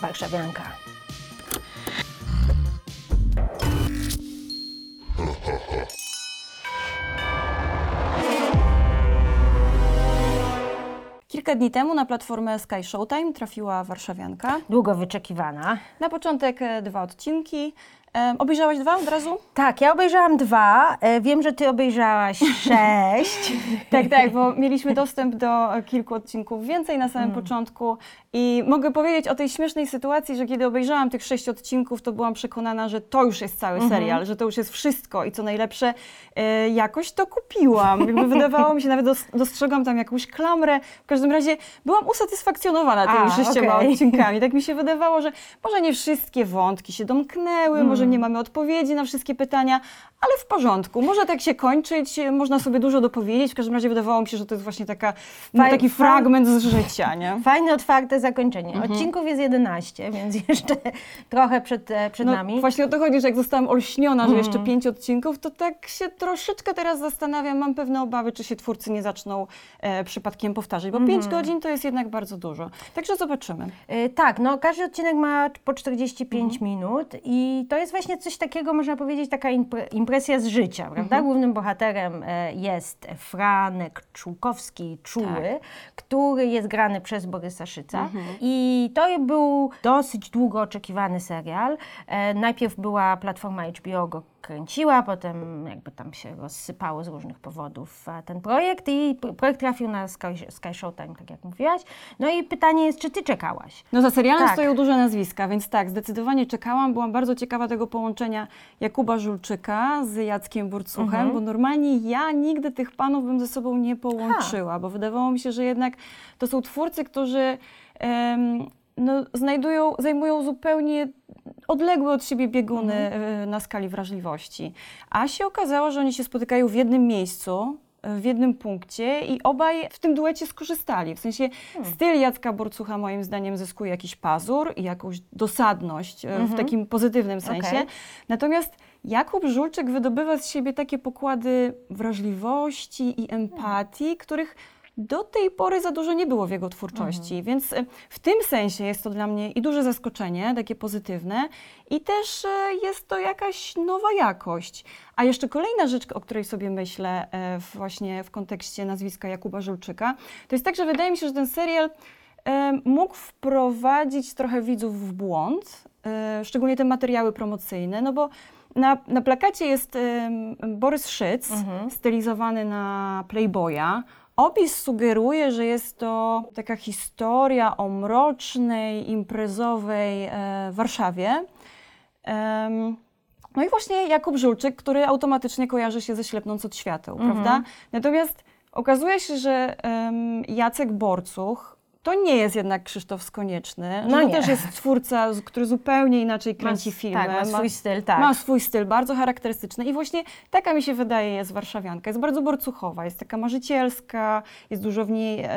Warszawianka. Kilka dni temu na platformę Sky Showtime trafiła Warszawianka. Długo wyczekiwana. Na początek e, dwa odcinki. Obejrzałaś dwa od razu? Tak, ja obejrzałam dwa. E, Wiem, że ty obejrzałaś sześć. Tak, tak, bo mieliśmy dostęp do e, kilku odcinków więcej na samym początku i mogę powiedzieć o tej śmiesznej sytuacji, że kiedy obejrzałam tych sześć odcinków, to byłam przekonana, że to już jest cały serial, że to już jest wszystko i co najlepsze, e, jakoś to kupiłam. Jakby wydawało mi się, nawet dos- dostrzegłam tam jakąś klamrę. W każdym razie byłam usatysfakcjonowana tymi A, sześcioma okej. odcinkami. Tak mi się wydawało, że może nie wszystkie wątki się domknęły, może nie mamy odpowiedzi na wszystkie pytania, ale w porządku. Może tak się kończyć, można sobie dużo dopowiedzieć. W każdym razie wydawało mi się, że to jest właśnie taka, no, Faj- taki fragment z życia, nie? Fajne, otwarte zakończenie. Odcinków jest 11, więc jeszcze trochę przed, e, przed No, nami. właśnie o to chodzi, że jak zostałam olśniona, że jeszcze pięć odcinków, to tak się troszeczkę teraz zastanawiam, mam pewne obawy, czy się twórcy nie zaczną e, przypadkiem powtarzać, bo pięć godzin to jest jednak bardzo dużo. Także zobaczymy. E, Tak, no każdy odcinek ma po 45 Mhm. minut i to jest właśnie coś takiego, można powiedzieć, taka impre, impresja z życia, prawda? Mhm. Głównym bohaterem e, jest Franek Czółkowski, Czuły, Tak. który jest grany przez Borysa Szyca Mhm. i to był dosyć długo oczekiwany serial. E, Najpierw była platforma HBO kręciła, potem jakby tam się rozsypało z różnych powodów e, ten projekt i projekt trafił na Sky, Sky Showtime, tak jak mówiłaś. No i pytanie jest, czy ty czekałaś? No za serialem Tak. stoją duże nazwiska, więc tak, zdecydowanie czekałam. Byłam bardzo ciekawa tego połączenia Jakuba Żulczyka z Jackiem Burcuchem, Mhm. bo normalnie ja nigdy tych panów bym ze sobą nie połączyła, bo wydawało mi się, że jednak to są twórcy, którzy em, no, znajdują, zajmują zupełnie odległe od siebie bieguny Mhm. e, na skali wrażliwości. A się okazało, że oni się spotykają w jednym miejscu, e, w jednym punkcie i obaj w tym duecie skorzystali. W sensie Hmm. styl Jacka Borcucha moim zdaniem zyskuje jakiś pazur i jakąś dosadność e, w takim pozytywnym sensie. Mhm. Okej. Natomiast Jakub Żulczyk wydobywa z siebie takie pokłady wrażliwości i empatii, których do tej pory za dużo nie było w jego twórczości, więc e, w tym sensie jest to dla mnie i duże zaskoczenie, takie pozytywne, i też e, jest to jakaś nowa jakość. A jeszcze kolejna rzecz, o której sobie myślę w- właśnie w kontekście nazwiska Jakuba Żulczyka, to jest tak, że wydaje mi się, że ten serial mógł wprowadzić trochę widzów w błąd, szczególnie te materiały promocyjne, no bo na, na plakacie jest Borys Szyc, stylizowany na Playboya. Opis sugeruje, że jest to taka historia o mrocznej, imprezowej e, Warszawie. No i właśnie Jakub Żulczyk, który automatycznie kojarzy się ze ślepnąc od świateł, prawda? Natomiast okazuje się, że Jacek Borcuch to nie jest jednak Krzysztof Skonieczny, No to też jest twórca, który zupełnie inaczej kręci Ma- filmy. tak, ma swój styl, tak. Ma swój styl, bardzo charakterystyczny i właśnie taka mi się wydaje jest warszawianka. Jest bardzo borcuchowa, jest taka marzycielska, jest dużo w niej em,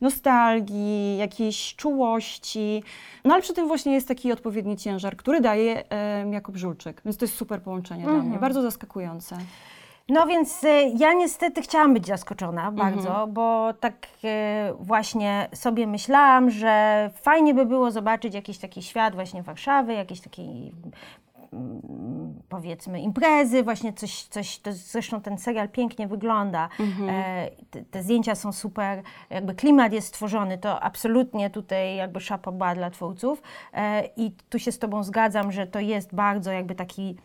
nostalgii, jakiejś czułości, no ale przy tym właśnie jest taki odpowiedni ciężar, który daje em, Jakub Żulczyk, więc to jest super połączenie dla Mhm. mnie, bardzo zaskakujące. No więc e, ja niestety chciałam być zaskoczona bardzo, Mhm. bo tak e, właśnie sobie myślałam, że fajnie by było zobaczyć jakiś taki świat właśnie Warszawy, jakiś taki mm, powiedzmy imprezy, właśnie coś, coś to zresztą ten serial pięknie wygląda, Mhm. e, te, te zdjęcia są super, jakby klimat jest stworzony, to absolutnie tutaj jakby szapoba dla twórców e, i tu się z Tobą zgadzam, że to jest bardzo jakby taki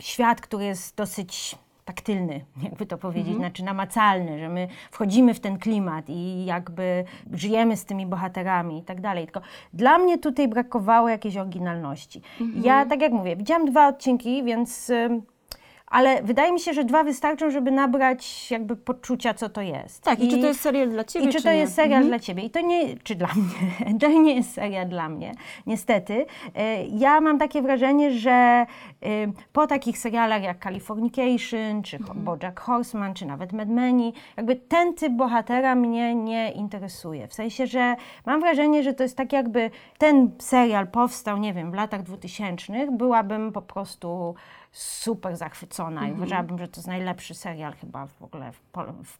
świat, który jest dosyć taktylny, jakby to powiedzieć, znaczy namacalny, że my wchodzimy w ten klimat i jakby żyjemy z tymi bohaterami i tak dalej. Tylko dla mnie tutaj brakowało jakiejś oryginalności. Ja, tak jak mówię, widziałam dwa odcinki, więc... ale wydaje mi się, że dwa wystarczą, żeby nabrać jakby poczucia, co to jest. Tak, i, czy to jest serial dla Ciebie, I czy to nie? jest serial dla Ciebie? I to nie, czy dla mnie, to nie jest serial dla mnie, niestety. E, Ja mam takie wrażenie, że e, po takich serialach jak Californication, czy Mhm. BoJack Horseman, czy nawet Mad Meni, jakby ten typ bohatera mnie nie interesuje. W sensie, że mam wrażenie, że to jest tak jakby ten serial powstał, nie wiem, w latach 2000, byłabym po prostu super zachwycona Mhm. i uważałabym, że to jest najlepszy serial chyba w ogóle w, w,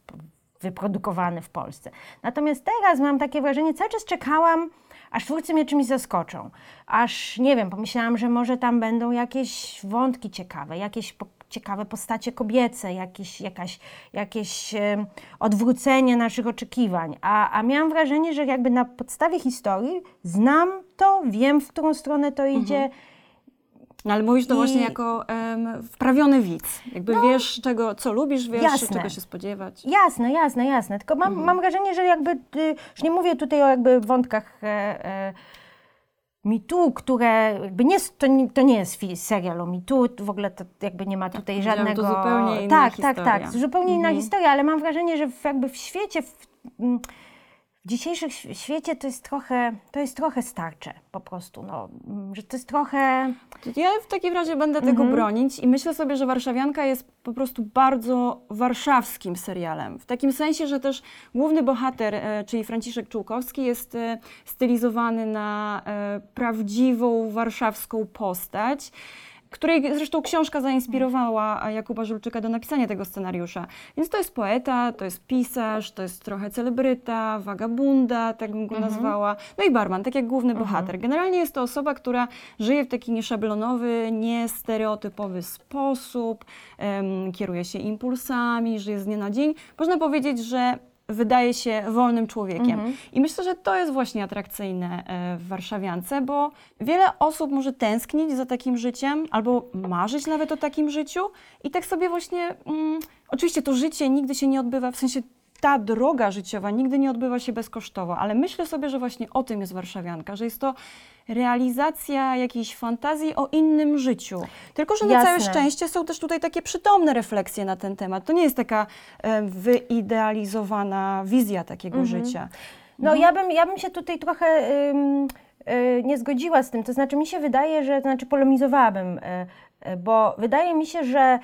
wyprodukowany w Polsce. Natomiast teraz mam takie wrażenie, cały czas czekałam, aż twórcy mnie czymś zaskoczą. Aż, nie wiem, pomyślałam, że może tam będą jakieś wątki ciekawe, jakieś po, ciekawe postacie kobiece, jakieś, jakaś, jakieś odwrócenie naszych oczekiwań. A, a miałam wrażenie, że jakby na podstawie historii znam to, wiem, w którą stronę to idzie. No, ale mówisz to I- No. właśnie jako em, wprawiony widz. Jakby wiesz, czego, co lubisz, wiesz, Jasne. czego się spodziewać. Jasne, jasne, jasne. Tylko mam, mam wrażenie, że jakby, y, już nie mówię tutaj o jakby wątkach e, e, mitu, które jakby nie, to, nie, to nie jest serial o mitu, w ogóle to jakby nie ma tutaj powiedziałam, żadnego... to zupełnie inna tak, tak, historia. tak, zupełnie inna historia, ale mam wrażenie, że w, jakby w świecie, w, mm, w dzisiejszym św- świecie to jest trochę, to jest trochę starcze po prostu, no, że to jest trochę... Ja w takim razie będę tego Mhm. bronić i myślę sobie, że Warszawianka jest po prostu bardzo warszawskim serialem. W takim sensie, że też główny bohater, e, czyli Franciszek Czułkowski, jest e, stylizowany na e, prawdziwą warszawską postać. Której zresztą książka zainspirowała Jakuba Żulczyka do napisania tego scenariusza. Więc to jest poeta, to jest pisarz, to jest trochę celebryta, wagabunda, tak bym go nazwała. No i barman, tak jak główny bohater. Generalnie jest to osoba, która żyje w taki nieszablonowy, niestereotypowy sposób, em, kieruje się impulsami, żyje z dnia na dzień. Można powiedzieć, że wydaje się wolnym człowiekiem. I myślę, że to jest właśnie atrakcyjne e, w Warszawiance, bo wiele osób może tęsknić za takim życiem, albo marzyć nawet o takim życiu i tak sobie właśnie, mm, oczywiście to życie nigdy się nie odbywa, w sensie ta droga życiowa nigdy nie odbywa się bezkosztowo, ale myślę sobie, że właśnie o tym jest Warszawianka, że jest to realizacja jakiejś fantazji o innym życiu. Tylko, że na Jasne. całe szczęście są też tutaj takie przytomne refleksje na ten temat. To nie jest taka e, wyidealizowana wizja takiego życia. No ja, bym, ja bym się tutaj trochę ym, y, nie zgodziła z tym. To znaczy mi się wydaje, że, to znaczy polemizowałabym, y, y, bo wydaje mi się, że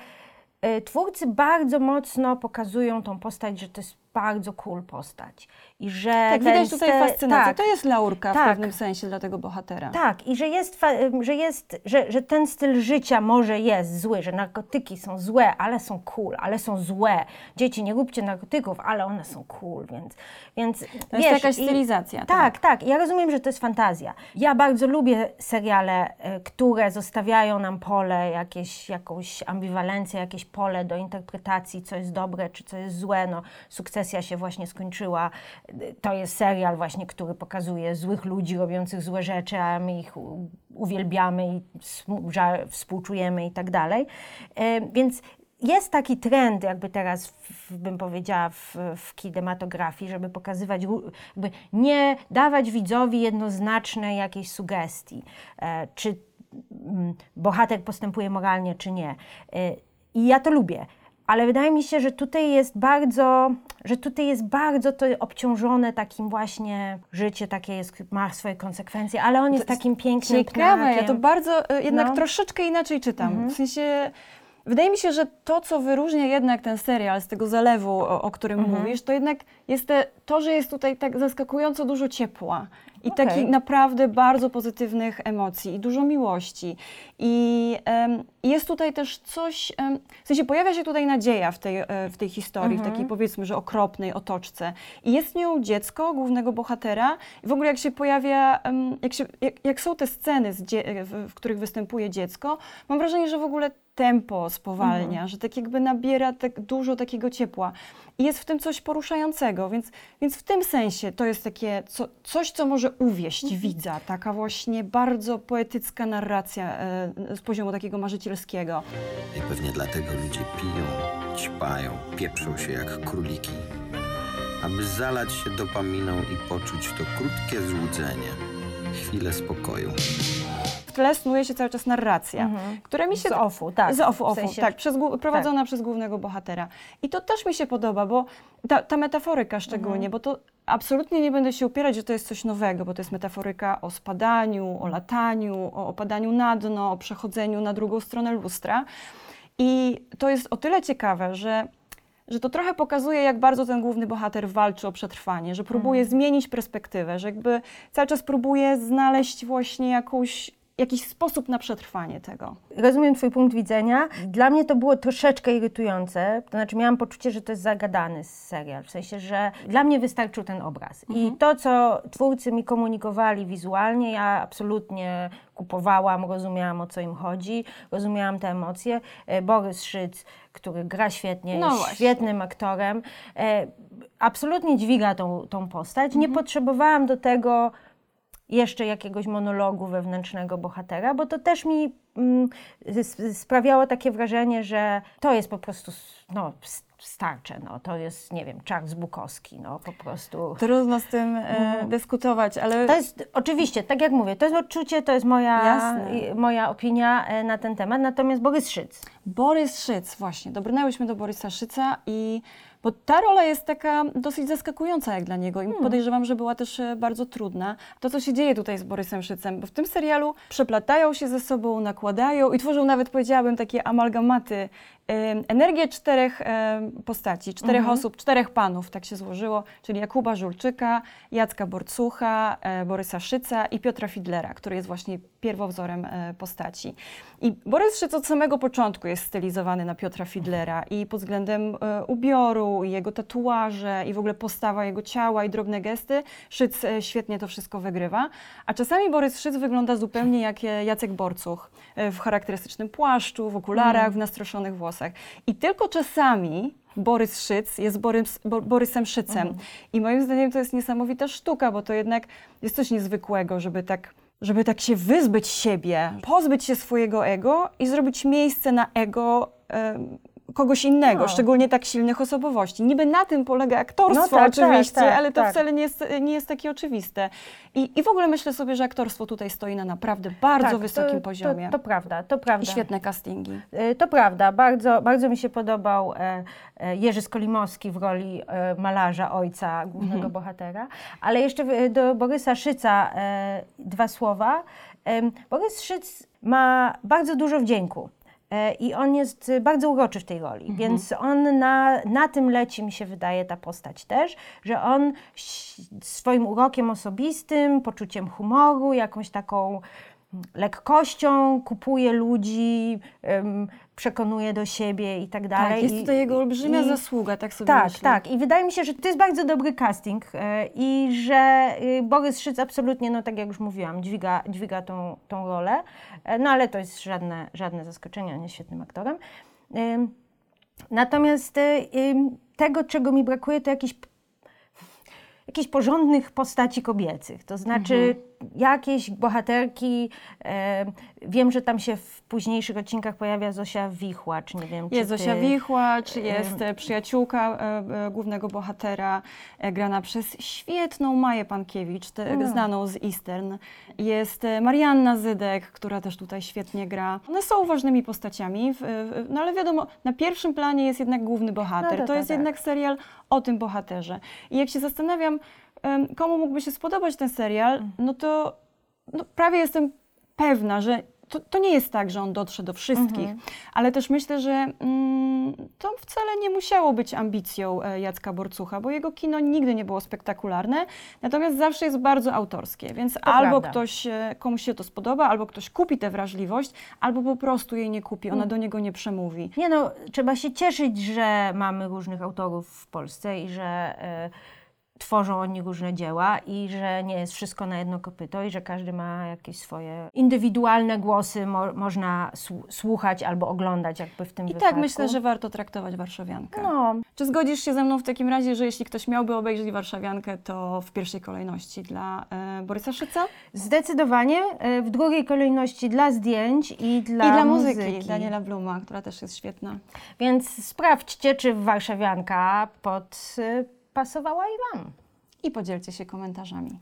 twórcy bardzo mocno pokazują tą postać, że to jest bardzo cool postać. I że Tak, widać tutaj fascynację. Tak, To jest laurka w tak. pewnym sensie dla tego bohatera. tak, i że jest, fa- że, jest że, że ten styl życia może jest zły, że narkotyki są złe, ale są cool, ale są złe. Dzieci, nie róbcie narkotyków, ale one są cool, więc... więc To jest jakaś stylizacja, Tak, tak, ja rozumiem, że to jest fantazja. Ja bardzo lubię seriale, y, które zostawiają nam pole, jakieś, jakąś ambiwalencję, jakieś pole do interpretacji, co jest dobre, czy co jest złe. No, sukcesja się właśnie skończyła. To jest serial właśnie, który pokazuje złych ludzi robiących złe rzeczy, a my ich uwielbiamy i współczujemy i tak dalej. E, Więc jest taki trend, jakby teraz, w, bym powiedziała, w, w kinematografii, żeby pokazywać, jakby nie dawać widzowi jednoznacznej jakiejś sugestii, e, czy mm, bohater postępuje moralnie, czy nie. E, I ja to lubię. Ale wydaje mi się, że tutaj jest bardzo, że tutaj jest bardzo to obciążone takim właśnie życie takie jest, ma swoje konsekwencje, ale on jest, takim pięknym Ciekawe, ja to bardzo e, jednak No. troszeczkę inaczej czytam. W sensie, wydaje mi się, że to, co wyróżnia jednak ten serial z tego zalewu, o, o którym mówisz, to jednak jest te, to, że jest tutaj tak zaskakująco dużo ciepła. I Okej. takich naprawdę bardzo pozytywnych emocji i dużo miłości. I em, jest tutaj też coś, em, w sensie pojawia się tutaj nadzieja w tej, e, w tej historii, w takiej powiedzmy, że okropnej otoczce. I jest nią dziecko głównego bohatera. I w ogóle jak się pojawia, em, jak, się, jak, jak są te sceny, w których występuje dziecko, mam wrażenie, że w ogóle tempo spowalnia, że tak jakby nabiera tak dużo takiego ciepła. I jest w tym coś poruszającego, więc, więc w tym sensie to jest takie co, coś, co może uwieść widza, taka właśnie bardzo poetycka narracja e, z poziomu takiego marzycielskiego. I pewnie dlatego ludzie piją, ćpają, pieprzą się jak króliki, aby zalać się dopaminą i poczuć to krótkie złudzenie, chwilę spokoju. W tle snuje się cały czas narracja, która mi się... Z offu, tak. Z ofu, W ofu, sensie- tak, przez, prowadzona przez głównego bohatera. I to też mi się podoba, bo ta, ta metaforyka szczególnie, Mhm. bo to absolutnie nie będę się upierać, że to jest coś nowego, bo to jest metaforyka o spadaniu, o lataniu, o opadaniu na dno, o przechodzeniu na drugą stronę lustra. I to jest o tyle ciekawe, że że to trochę pokazuje, jak bardzo ten główny bohater walczy o przetrwanie, że próbuje zmienić perspektywę, że jakby cały czas próbuje znaleźć właśnie jakąś jakiś sposób na przetrwanie tego. Rozumiem Twój punkt widzenia. Dla mnie to było troszeczkę irytujące. To znaczy, miałam poczucie, że to jest zagadany serial. W sensie, że dla mnie wystarczył ten obraz. I to, co twórcy mi komunikowali wizualnie, ja absolutnie kupowałam, rozumiałam o co im chodzi, rozumiałam te emocje. E, Borys Szyc, który gra świetnie, No jest świetnym aktorem, e, absolutnie dźwiga tą, tą postać. Nie potrzebowałam do tego jeszcze jakiegoś monologu wewnętrznego bohatera, bo to też mi mm, sprawiało takie wrażenie, że to jest po prostu no, starcze, no, to jest, nie wiem, Charles Bukowski, no, po prostu. Trudno z tym e, dyskutować, ale To jest, oczywiście, tak jak mówię, to jest odczucie, to jest moja, Jasne. moja opinia e, na ten temat, natomiast Borys Szyc. Borys Szyc, właśnie, dobrnęłyśmy do Borysa Szyca i bo ta rola jest taka dosyć zaskakująca jak dla niego i podejrzewam, że była też e, bardzo trudna. To, co się dzieje tutaj z Borysem Szycem, bo w tym serialu przeplatają się ze sobą, nakładają i tworzą nawet, powiedziałabym, takie amalgamaty. e, Energię czterech e, postaci, czterech osób, czterech panów, tak się złożyło, czyli Jakuba Żulczyka, Jacka Borcucha, Borysa Szyca i Piotra Fidlera, który jest właśnie pierwowzorem postaci. I Borys Szyc od samego początku jest stylizowany na Piotra Fidlera i pod względem e, i jego tatuaże, i w ogóle postawa jego ciała i drobne gesty. Szyc e, świetnie to wszystko wygrywa. A czasami Borys Szyc wygląda zupełnie jak e, Jacek Borcuch e, w charakterystycznym płaszczu, w okularach, w nastroszonych włosach. I tylko czasami Borys Szyc jest Borys, Bo, Borysem Szycem. I moim zdaniem to jest niesamowita sztuka, bo to jednak jest coś niezwykłego, żeby tak, żeby tak się wyzbyć siebie, pozbyć się swojego ego i zrobić miejsce na ego kogoś innego, No. szczególnie tak silnych osobowości. Niby na tym polega aktorstwo No tak, oczywiście, tak, tak, ale to tak. wcale nie jest, nie jest takie oczywiste. I, I w ogóle myślę sobie, że aktorstwo tutaj stoi na naprawdę bardzo Tak, wysokim to, poziomie. To, to prawda, to prawda. I świetne castingi. E, To prawda, bardzo, bardzo mi się podobał e, e, Jerzy Skolimowski w roli malarza, ojca głównego bohatera. Ale jeszcze do Borysa Szyca dwa słowa. Borys Szyc ma bardzo dużo wdzięku. E, I on jest bardzo uroczy w tej roli, więc on na, na tym leci, mi się wydaje, ta postać też, że on swoim urokiem osobistym, poczuciem humoru, jakąś taką lekkością kupuje ludzi, przekonuje do siebie i tak dalej. Tak, jest I- tutaj jego olbrzymia i- zasługa, tak sobie tak, myślę. tak. I wydaje mi się, że to jest bardzo dobry casting e, i że y, Borys Szyc absolutnie, no tak jak już mówiłam, dźwiga, dźwiga tą, tą rolę. E, No ale to jest żadne, żadne zaskoczenie, on jest świetnym aktorem. Natomiast ym, tego, czego mi brakuje, to jakiś jakichś porządnych postaci kobiecych. To znaczy jakieś bohaterki. E, wiem, że tam się w późniejszych odcinkach pojawia Zosia Wichła, czy nie wiem, czy Jest ty... Zosia Wichłacz, jest e, przyjaciółka e, e, głównego bohatera, e, grana przez świetną Maję Pankiewicz, te, No. znaną z Eastern. Jest e, Marianna Zydek, która też tutaj świetnie gra. One są ważnymi postaciami, w, w, no ale wiadomo, na pierwszym planie jest jednak główny bohater. No to to tak, jest tak. jednak serial o tym bohaterze. I jak się zastanawiam, komu mógłby się spodobać ten serial, Mm. no to no, prawie jestem pewna, że to, to nie jest tak, że on dotrze do wszystkich, Mhm. ale też myślę, że mm, to wcale nie musiało być ambicją e, Jacka Borcucha, bo jego kino nigdy nie było spektakularne, natomiast zawsze jest bardzo autorskie, więc albo prawda. ktoś, e, komuś się to spodoba, albo ktoś kupi tę wrażliwość, albo po prostu jej nie kupi, Mm. ona do niego nie przemówi. Nie no, trzeba się cieszyć, że mamy różnych autorów w Polsce i że e, tworzą oni różne dzieła i że nie jest wszystko na jedno kopyto i że każdy ma jakieś swoje indywidualne głosy, mo, można słu- słuchać albo oglądać jakby w tym I wypadku. tak myślę, że warto traktować Warszawiankę. No, Czy zgodzisz się ze mną w takim razie, że jeśli ktoś miałby obejrzeć Warszawiankę, to w pierwszej kolejności dla e, Borysa Szyca? zdecydowanie e, w drugiej kolejności dla zdjęć i dla, I dla muzyki, Daniela Bluma, która też jest świetna. Więc sprawdźcie, czy warszawianka pasowała i Wam. I podzielcie się komentarzami.